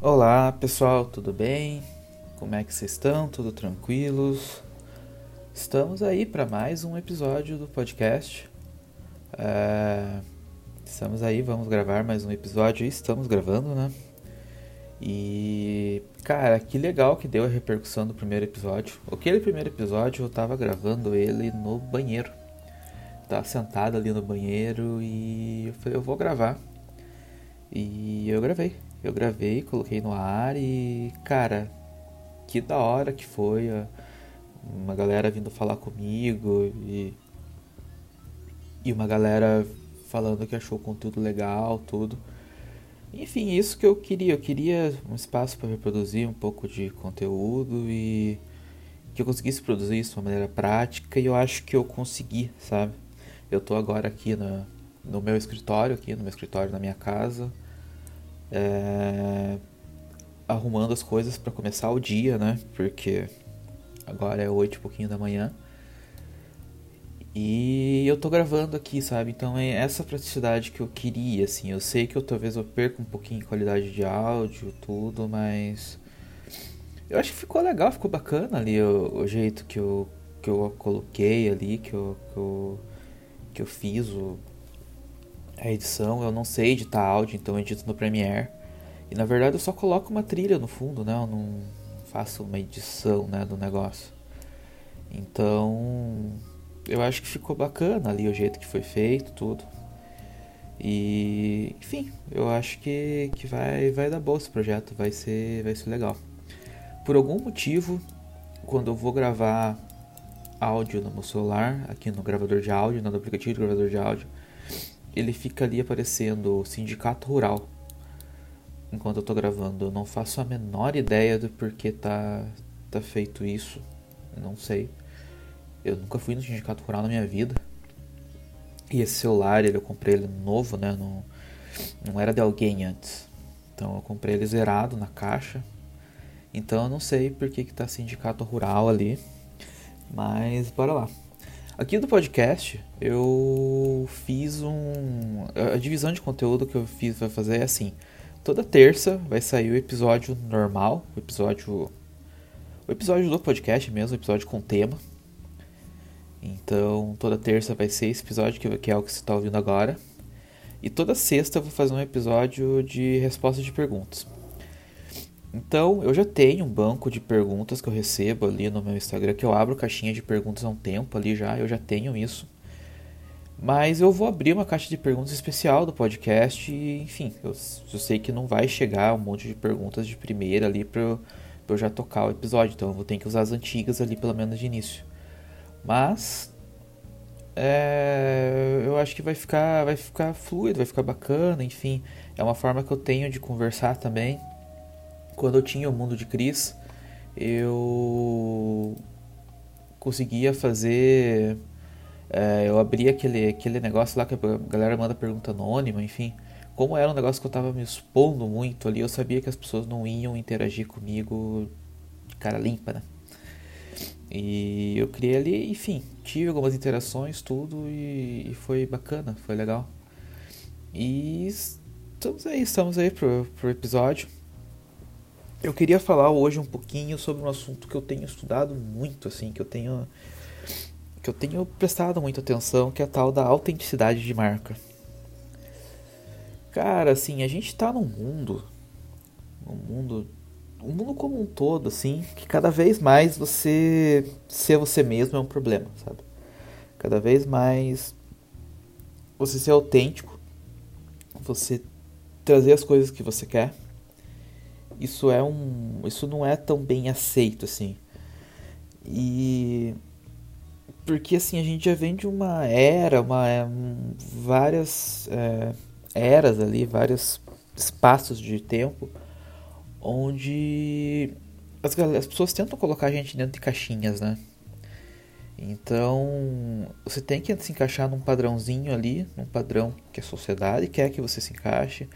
Olá pessoal, tudo bem? Como é que vocês estão? Tudo tranquilos? Estamos aí para mais um episódio do podcast. É... Estamos aí, vamos gravar mais um episódio. Estamos gravando, né? E cara, que legal que deu a repercussão do primeiro episódio. Aquele primeiro episódio eu tava gravando ele no banheiro. Tava sentado ali no banheiro e eu falei, eu vou gravar. E eu gravei. Eu gravei, coloquei no ar e, cara, que da hora que foi. Uma galera vindo falar comigo e. E uma galera falando que achou o conteúdo legal, tudo. Enfim, isso que eu queria. Eu queria um espaço para reproduzir um pouco de conteúdo e que eu conseguisse produzir isso de uma maneira prática e eu acho que eu consegui, sabe? Eu tô agora aqui na, no meu escritório, aqui no meu escritório na minha casa, é, arrumando as coisas para começar o dia, né? Porque agora é oito e pouquinho da manhã. E eu tô gravando aqui, sabe? Então é essa praticidade que eu queria, assim. Eu sei que eu talvez eu perca um pouquinho de qualidade de áudio, tudo, mas eu acho que ficou legal, ficou bacana ali o, o jeito que eu, que eu coloquei ali, que eu, que eu, que eu fiz o, a edição. Eu não sei editar áudio, então eu edito no Premiere. E na verdade eu só coloco uma trilha no fundo, né? Eu não faço uma edição, né, do negócio. Então, eu acho que ficou bacana ali o jeito que foi feito, tudo. E, enfim, eu acho que, que vai, vai dar boa esse projeto, vai ser, vai ser legal. Por algum motivo, quando eu vou gravar áudio no meu celular, aqui no gravador de áudio, no aplicativo de gravador de áudio, ele fica ali aparecendo Sindicato Rural. Enquanto eu tô gravando, eu não faço a menor ideia do porquê tá, tá feito isso. Eu não sei. Eu nunca fui no sindicato rural na minha vida. E esse celular, ele, eu comprei ele novo, né? Não, não era de alguém antes. Então eu comprei ele zerado na caixa. Então eu não sei por que, que tá sindicato rural ali. Mas bora lá. Aqui do podcast eu fiz um. A divisão de conteúdo que eu fiz vai fazer é assim. Toda terça vai sair o episódio normal, o episódio. O episódio do podcast mesmo, o episódio com tema. Então, toda terça vai ser esse episódio, que é o que você está ouvindo agora. E toda sexta eu vou fazer um episódio de resposta de perguntas. Então, eu já tenho um banco de perguntas que eu recebo ali no meu Instagram, que eu abro caixinha de perguntas há um tempo ali já, eu já tenho isso. Mas eu vou abrir uma caixa de perguntas especial do podcast e, enfim, eu, eu sei que não vai chegar um monte de perguntas de primeira ali para eu, eu já tocar o episódio, então eu vou ter que usar as antigas ali pelo menos de início. Mas é, eu acho que vai ficar, vai ficar fluido, vai ficar bacana, enfim. É uma forma que eu tenho de conversar também. Quando eu tinha o mundo de Cris, eu conseguia fazer. É, eu abria aquele, aquele negócio lá que a galera manda pergunta anônima, enfim. Como era um negócio que eu tava me expondo muito ali, eu sabia que as pessoas não iam interagir comigo de cara limpa, né? E eu criei ali, enfim, tive algumas interações, tudo, e, e foi bacana, foi legal. E estamos aí, estamos aí pro, pro episódio. Eu queria falar hoje um pouquinho sobre um assunto que eu tenho estudado muito, assim, que eu tenho que eu tenho prestado muita atenção, que é a tal da autenticidade de marca. Cara, assim, a gente tá num mundo, num mundo o mundo como um todo, assim, que cada vez mais você ser você mesmo é um problema, sabe? Cada vez mais você ser autêntico, você trazer as coisas que você quer. Isso é um, isso não é tão bem aceito assim. E porque assim a gente já vem de uma era, uma várias é, eras ali, vários espaços de tempo onde as, as pessoas tentam colocar a gente dentro de caixinhas, né? Então, você tem que se encaixar num padrãozinho ali, num padrão que a sociedade quer que você se encaixe,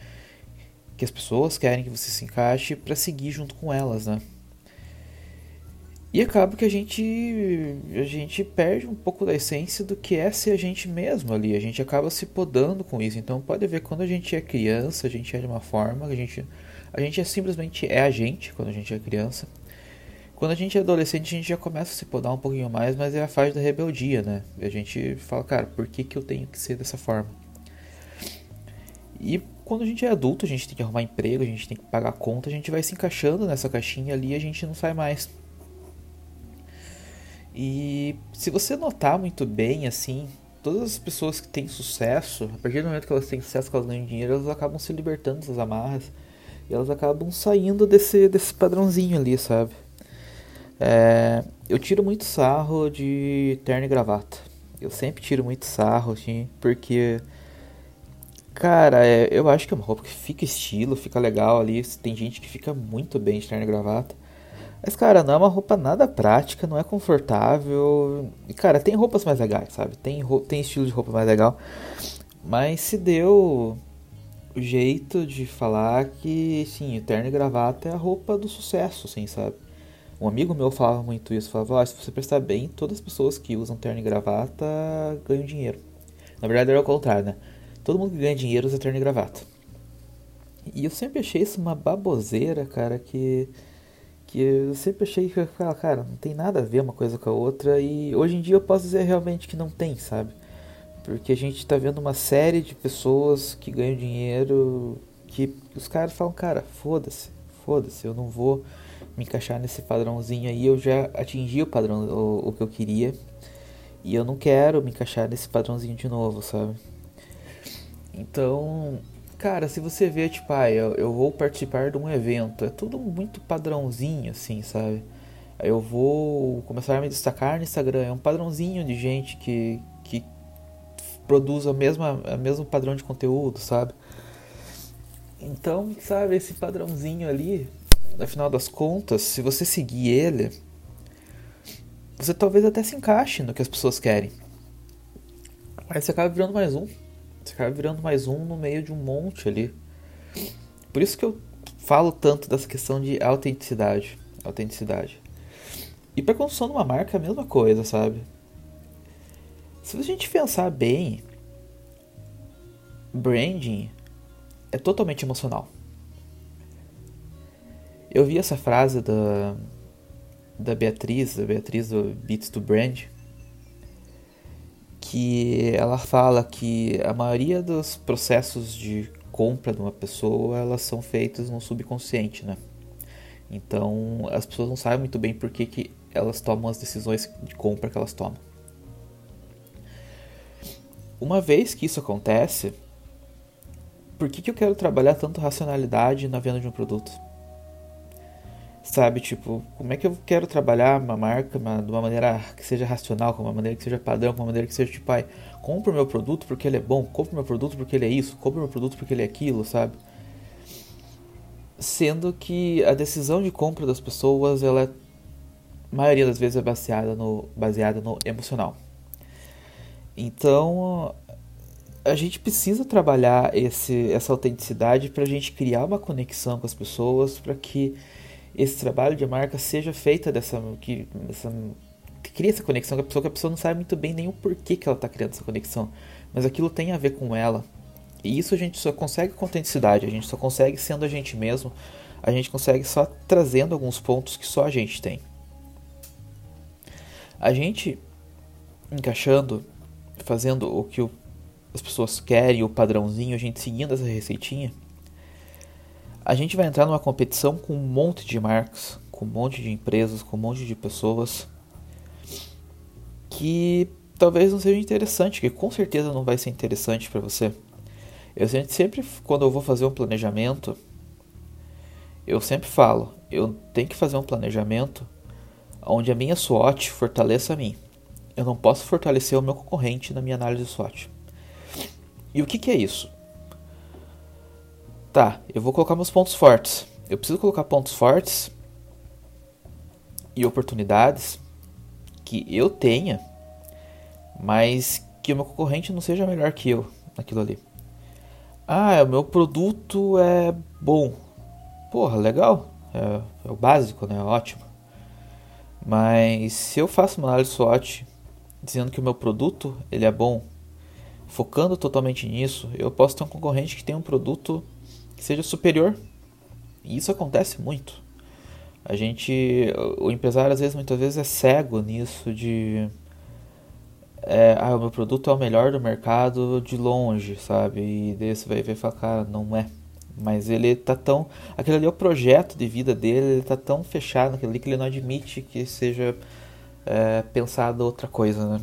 que as pessoas querem que você se encaixe para seguir junto com elas, né? E acaba que a gente a gente perde um pouco da essência do que é ser a gente mesmo ali. A gente acaba se podando com isso. Então pode ver quando a gente é criança, a gente é de uma forma, a gente A gente é simplesmente é a gente quando a gente é criança. Quando a gente é adolescente, a gente já começa a se podar um pouquinho mais, mas é a fase da rebeldia, né? A gente fala, cara, por que, que eu tenho que ser dessa forma? E quando a gente é adulto, a gente tem que arrumar emprego, a gente tem que pagar conta, a gente vai se encaixando nessa caixinha ali e a gente não sai mais. E se você notar muito bem, assim, todas as pessoas que têm sucesso, a partir do momento que elas têm sucesso, que elas ganham dinheiro, elas acabam se libertando dessas amarras e elas acabam saindo desse, desse padrãozinho ali, sabe? É, eu tiro muito sarro de terno e gravata. Eu sempre tiro muito sarro, assim, porque. Cara, é, eu acho que é uma roupa que fica estilo, fica legal ali. Tem gente que fica muito bem de terno e gravata. Mas, cara, não é uma roupa nada prática, não é confortável. E, cara, tem roupas mais legais, sabe? Tem, tem estilo de roupa mais legal. Mas se deu o jeito de falar que, sim, terno e gravata é a roupa do sucesso, assim, sabe? Um amigo meu falava muito isso, falava, oh, se você prestar bem, todas as pessoas que usam terno e gravata ganham dinheiro. Na verdade era o contrário, né? Todo mundo que ganha dinheiro usa terno e gravata. E eu sempre achei isso uma baboseira, cara, que que eu sempre achei que, cara, não tem nada a ver uma coisa com a outra e hoje em dia eu posso dizer realmente que não tem, sabe? Porque a gente está vendo uma série de pessoas que ganham dinheiro que os caras falam, cara, foda-se, foda-se, eu não vou me encaixar nesse padrãozinho aí, eu já atingi o padrão, o, o que eu queria e eu não quero me encaixar nesse padrãozinho de novo, sabe? Então, Cara, se você vê, tipo, ah, eu, eu vou participar de um evento, é tudo muito padrãozinho, assim, sabe? Eu vou começar a me destacar no Instagram, é um padrãozinho de gente que, que produz a mesma, a mesmo padrão de conteúdo, sabe? Então, sabe, esse padrãozinho ali, no final das contas, se você seguir ele, você talvez até se encaixe no que as pessoas querem. Mas você acaba virando mais um. Você acaba virando mais um no meio de um monte ali. Por isso que eu falo tanto dessa questão de autenticidade. Autenticidade. E para construção de uma marca é a mesma coisa, sabe? Se a gente pensar bem, branding é totalmente emocional. Eu vi essa frase da, da Beatriz, da Beatriz do Beats to Brand, que ela fala que a maioria dos processos de compra de uma pessoa elas são feitos no subconsciente, né? Então as pessoas não sabem muito bem por que, que elas tomam as decisões de compra que elas tomam. Uma vez que isso acontece, por que, que eu quero trabalhar tanto racionalidade na venda de um produto? Sabe, tipo, como é que eu quero trabalhar uma marca uma, de uma maneira que seja racional, com uma maneira que seja padrão, com uma maneira que seja tipo, ai, compre o meu produto porque ele é bom, compre o meu produto porque ele é isso, compre o meu produto porque ele é aquilo, sabe? Sendo que a decisão de compra das pessoas, ela é, a maioria das vezes é baseada no, baseada no emocional. Então, a gente precisa trabalhar esse, essa autenticidade para a gente criar uma conexão com as pessoas, para que esse trabalho de marca seja feita dessa que cria essa conexão com a pessoa que a pessoa não sabe muito bem nem o porquê que ela está criando essa conexão, mas aquilo tem a ver com ela. E isso a gente só consegue com autenticidade, a gente só consegue sendo a gente mesmo, a gente consegue só trazendo alguns pontos que só a gente tem. A gente encaixando, fazendo o que o, as pessoas querem, o padrãozinho, a gente seguindo essa receitinha, a gente vai entrar numa competição com um monte de marcas, com um monte de empresas, com um monte de pessoas que talvez não seja interessante, que com certeza não vai ser interessante para você. Eu sempre, quando eu vou fazer um planejamento, eu sempre falo, eu tenho que fazer um planejamento onde a minha SWOT fortaleça a mim. Eu não posso fortalecer o meu concorrente na minha análise SWOT. E o que, que é isso? Tá, eu vou colocar meus pontos fortes. Eu preciso colocar pontos fortes e oportunidades que eu tenha, mas que o meu concorrente não seja melhor que eu naquilo ali. Ah, o meu produto é bom. Porra, legal. É, é o básico, né? Ótimo. Mas se eu faço uma análise SWOT dizendo que o meu produto ele é bom, focando totalmente nisso, eu posso ter um concorrente que tem um produto que seja superior E isso acontece muito. A gente, o empresário às vezes, muitas vezes é cego nisso de é, ah, o meu produto é o melhor do mercado de longe, sabe? E daí você vai ver e fala, cara, não é. Mas ele tá tão. Aquele ali é o projeto de vida dele, ele tá tão fechado naquele ali que ele não admite que seja é, pensado outra coisa, né?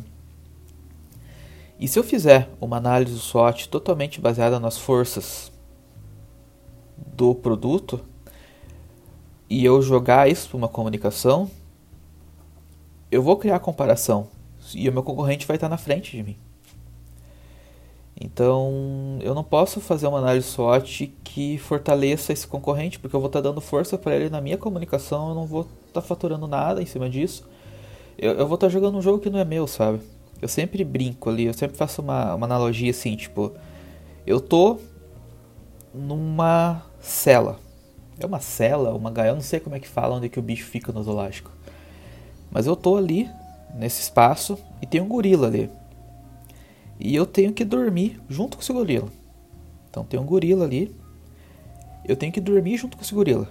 E se eu fizer uma análise do SWOT totalmente baseada nas forças do produto e eu jogar isso para uma comunicação, eu vou criar comparação e o meu concorrente vai estar na frente de mim. Então, eu não posso fazer uma análise SWOT que fortaleça esse concorrente, porque eu vou estar dando força para ele na minha comunicação, eu não vou estar faturando nada em cima disso. Eu, eu, vou estar jogando um jogo que não é meu, sabe? Eu sempre brinco ali, eu sempre faço uma, uma analogia assim, tipo, eu tô numa cela. É uma cela, uma gaiola, não sei como é que fala onde é que o bicho fica no zoológico. Mas eu tô ali nesse espaço e tem um gorila ali. E eu tenho que dormir junto com esse gorila. Então tem um gorila ali. Eu tenho que dormir junto com esse gorila.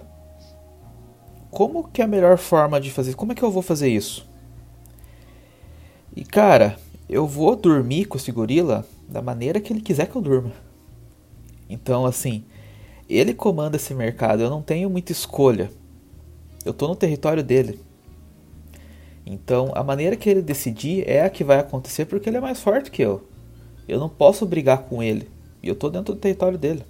Como que é a melhor forma de fazer? Como é que eu vou fazer isso? E cara, eu vou dormir com esse gorila da maneira que ele quiser que eu durma. Então assim, ele comanda esse mercado, eu não tenho muita escolha. Eu tô no território dele. Então, a maneira que ele decidir é a que vai acontecer porque ele é mais forte que eu. Eu não posso brigar com ele. E eu tô dentro do território dele.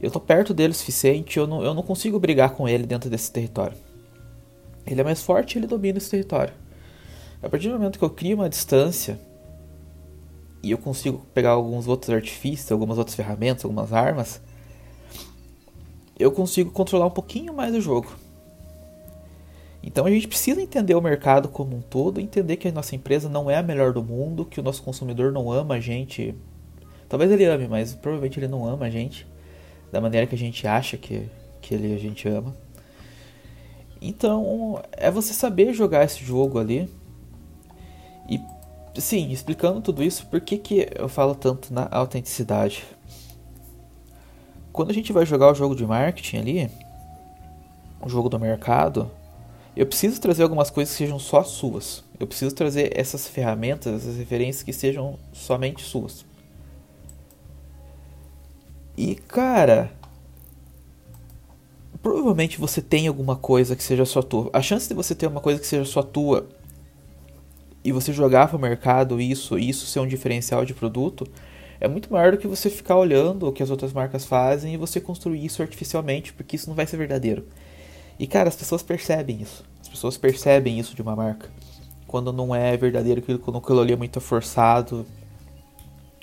Eu tô perto dele o suficiente, eu não, eu não consigo brigar com ele dentro desse território. Ele é mais forte e ele domina esse território. A partir do momento que eu crio uma distância e eu consigo pegar alguns outros artifícios, algumas outras ferramentas, algumas armas, eu consigo controlar um pouquinho mais o jogo. Então a gente precisa entender o mercado como um todo, entender que a nossa empresa não é a melhor do mundo, que o nosso consumidor não ama a gente. Talvez ele ame, mas provavelmente ele não ama a gente da maneira que a gente acha que, que ele a gente ama. Então é você saber jogar esse jogo ali. E sim, explicando tudo isso, por que, que eu falo tanto na autenticidade? Quando a gente vai jogar o jogo de marketing ali, o jogo do mercado, eu preciso trazer algumas coisas que sejam só suas. Eu preciso trazer essas ferramentas, essas referências que sejam somente suas. E cara, provavelmente você tem alguma coisa que seja só tua. A chance de você ter uma coisa que seja só tua e você jogar para o mercado isso, isso ser um diferencial de produto, é muito maior do que você ficar olhando o que as outras marcas fazem e você construir isso artificialmente, porque isso não vai ser verdadeiro. E cara, as pessoas percebem isso. As pessoas percebem isso de uma marca. Quando não é verdadeiro, quando aquilo ali é muito forçado.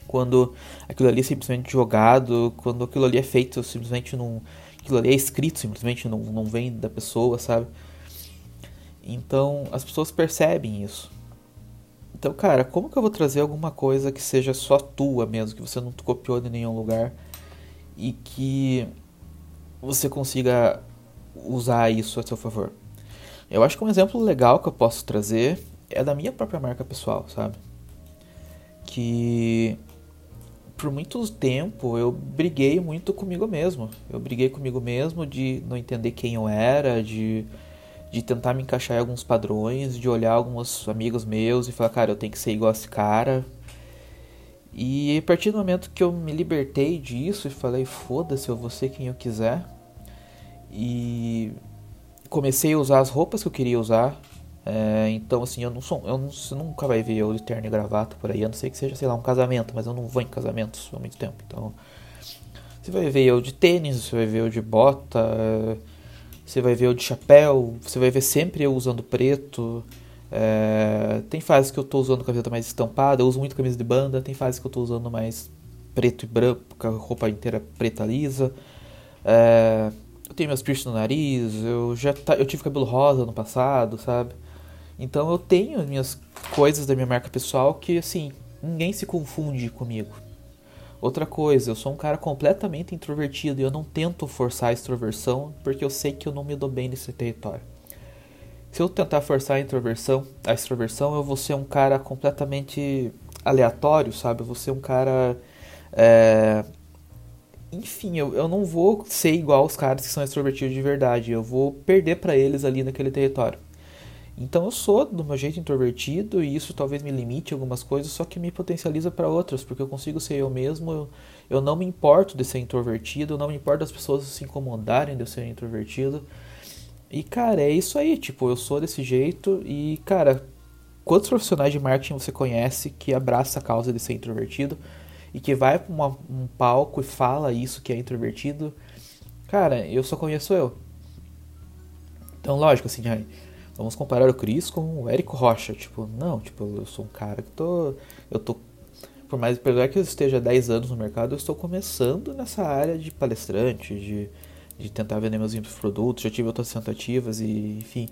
Quando aquilo ali é simplesmente jogado. Quando aquilo ali é feito simplesmente num. Aquilo ali é escrito simplesmente, não, não vem da pessoa, sabe? Então as pessoas percebem isso. Então, cara, como que eu vou trazer alguma coisa que seja só tua mesmo, que você não copiou de nenhum lugar e que você consiga usar isso a seu favor. Eu acho que um exemplo legal que eu posso trazer é da minha própria marca pessoal, sabe? Que por muito tempo eu briguei muito comigo mesmo. Eu briguei comigo mesmo de não entender quem eu era, de, de tentar me encaixar em alguns padrões, de olhar alguns amigos meus e falar, cara, eu tenho que ser igual a esse cara. E a partir do momento que eu me libertei disso e falei, foda-se, eu vou ser quem eu quiser, e comecei a usar as roupas que eu queria usar. É, então, assim, eu não sou. Eu não, você nunca vai ver eu de terno e gravata por aí, a não ser que seja, sei lá, um casamento, mas eu não vou em casamentos há muito tempo. Então, você vai ver eu de tênis, você vai ver eu de bota, você vai ver eu de chapéu, você vai ver sempre eu usando preto. É, tem fases que eu tô usando camiseta mais estampada, eu uso muito camisa de banda, tem fases que eu tô usando mais preto e branco, com a roupa inteira preta lisa. É, eu tenho meus piercings no nariz, eu já tá, eu tive cabelo rosa no passado, sabe? Então eu tenho minhas coisas da minha marca pessoal que assim, ninguém se confunde comigo. Outra coisa, eu sou um cara completamente introvertido e eu não tento forçar a extroversão porque eu sei que eu não me dou bem nesse território. Se eu tentar forçar a introversão, a extroversão, eu vou ser um cara completamente aleatório, sabe? Eu vou ser um cara é, enfim, eu, eu não vou ser igual os caras que são extrovertidos de verdade. Eu vou perder para eles ali naquele território. Então eu sou do meu jeito introvertido e isso talvez me limite algumas coisas, só que me potencializa para outras, porque eu consigo ser eu mesmo. Eu, eu não me importo de ser introvertido, eu não me importo das pessoas se incomodarem de eu ser introvertido. E cara, é isso aí, tipo, eu sou desse jeito e cara, quantos profissionais de marketing você conhece que abraça a causa de ser introvertido? e que vai para um palco e fala isso que é introvertido, cara, eu só conheço eu. Então, lógico, assim, vamos comparar o Chris com o Érico Rocha. Tipo, não, tipo, eu sou um cara que tô. Eu tô. Por mais que eu esteja 10 anos no mercado, eu estou começando nessa área de palestrante, de, de tentar vender meus produtos. Já tive outras tentativas e, enfim,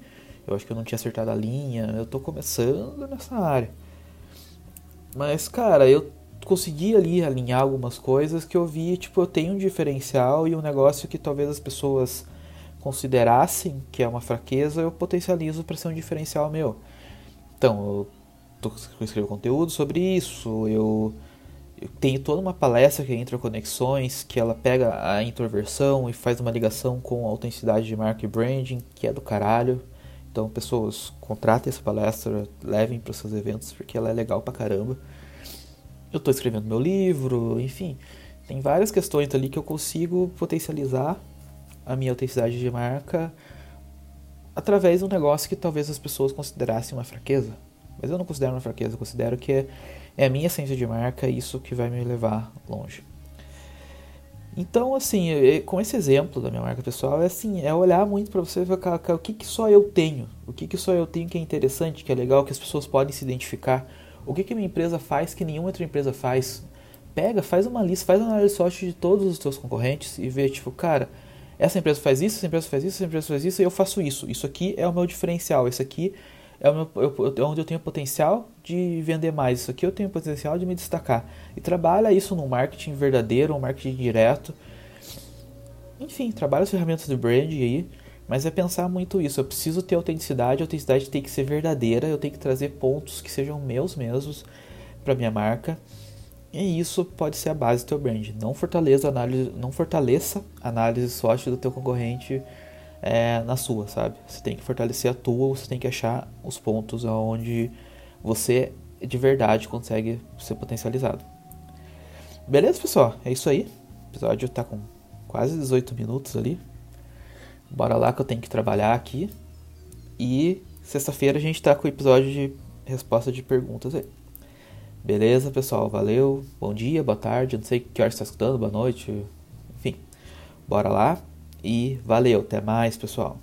eu acho que eu não tinha acertado a linha. Eu estou começando nessa área. Mas, cara, eu consegui ali alinhar algumas coisas que eu vi, tipo, eu tenho um diferencial e um negócio que talvez as pessoas considerassem que é uma fraqueza, eu potencializo para ser um diferencial meu. Então, eu, eu escrevo conteúdo sobre isso, eu, eu tenho toda uma palestra que é Intraconexões, que ela pega a introversão e faz uma ligação com a autenticidade de marca e branding, que é do caralho. Então, pessoas, contratem essa palestra, levem para seus eventos, porque ela é legal pra caramba eu estou escrevendo meu livro, enfim. Tem várias questões ali que eu consigo potencializar a minha autenticidade de marca através de um negócio que talvez as pessoas considerassem uma fraqueza. Mas eu não considero uma fraqueza, eu considero que é, é a minha essência de marca e isso que vai me levar longe. Então, assim, com esse exemplo da minha marca pessoal, é assim, é olhar muito para você e ver o que, que só eu tenho, o que, que só eu tenho que é interessante, que é legal, que as pessoas podem se identificar, o que, que minha empresa faz que nenhuma outra empresa faz? Pega, faz uma lista, faz uma análise SWOT de todos os seus concorrentes e vê, tipo, cara, essa empresa faz isso, essa empresa faz isso, essa empresa faz isso, e eu faço isso. Isso aqui é o meu diferencial, isso aqui é, meu, eu, é onde eu tenho potencial de vender mais, isso aqui eu tenho potencial de me destacar. E trabalha isso no marketing verdadeiro, um marketing direto. Enfim, trabalha as ferramentas de brand aí mas é pensar muito isso. Eu preciso ter autenticidade, a autenticidade tem que ser verdadeira, eu tenho que trazer pontos que sejam meus mesmos para minha marca. E isso pode ser a base do teu brand. Não fortaleça a análise, não fortaleça a análise SWOT do teu concorrente é, na sua, sabe? Você tem que fortalecer a tua, você tem que achar os pontos onde você de verdade consegue ser potencializado. Beleza, pessoal? É isso aí. O episódio tá com quase 18 minutos ali. Bora lá que eu tenho que trabalhar aqui. E sexta-feira a gente tá com o episódio de resposta de perguntas aí. Beleza, pessoal? Valeu. Bom dia, boa tarde. Não sei que hora você está escutando, boa noite. Enfim, bora lá. E valeu. Até mais, pessoal.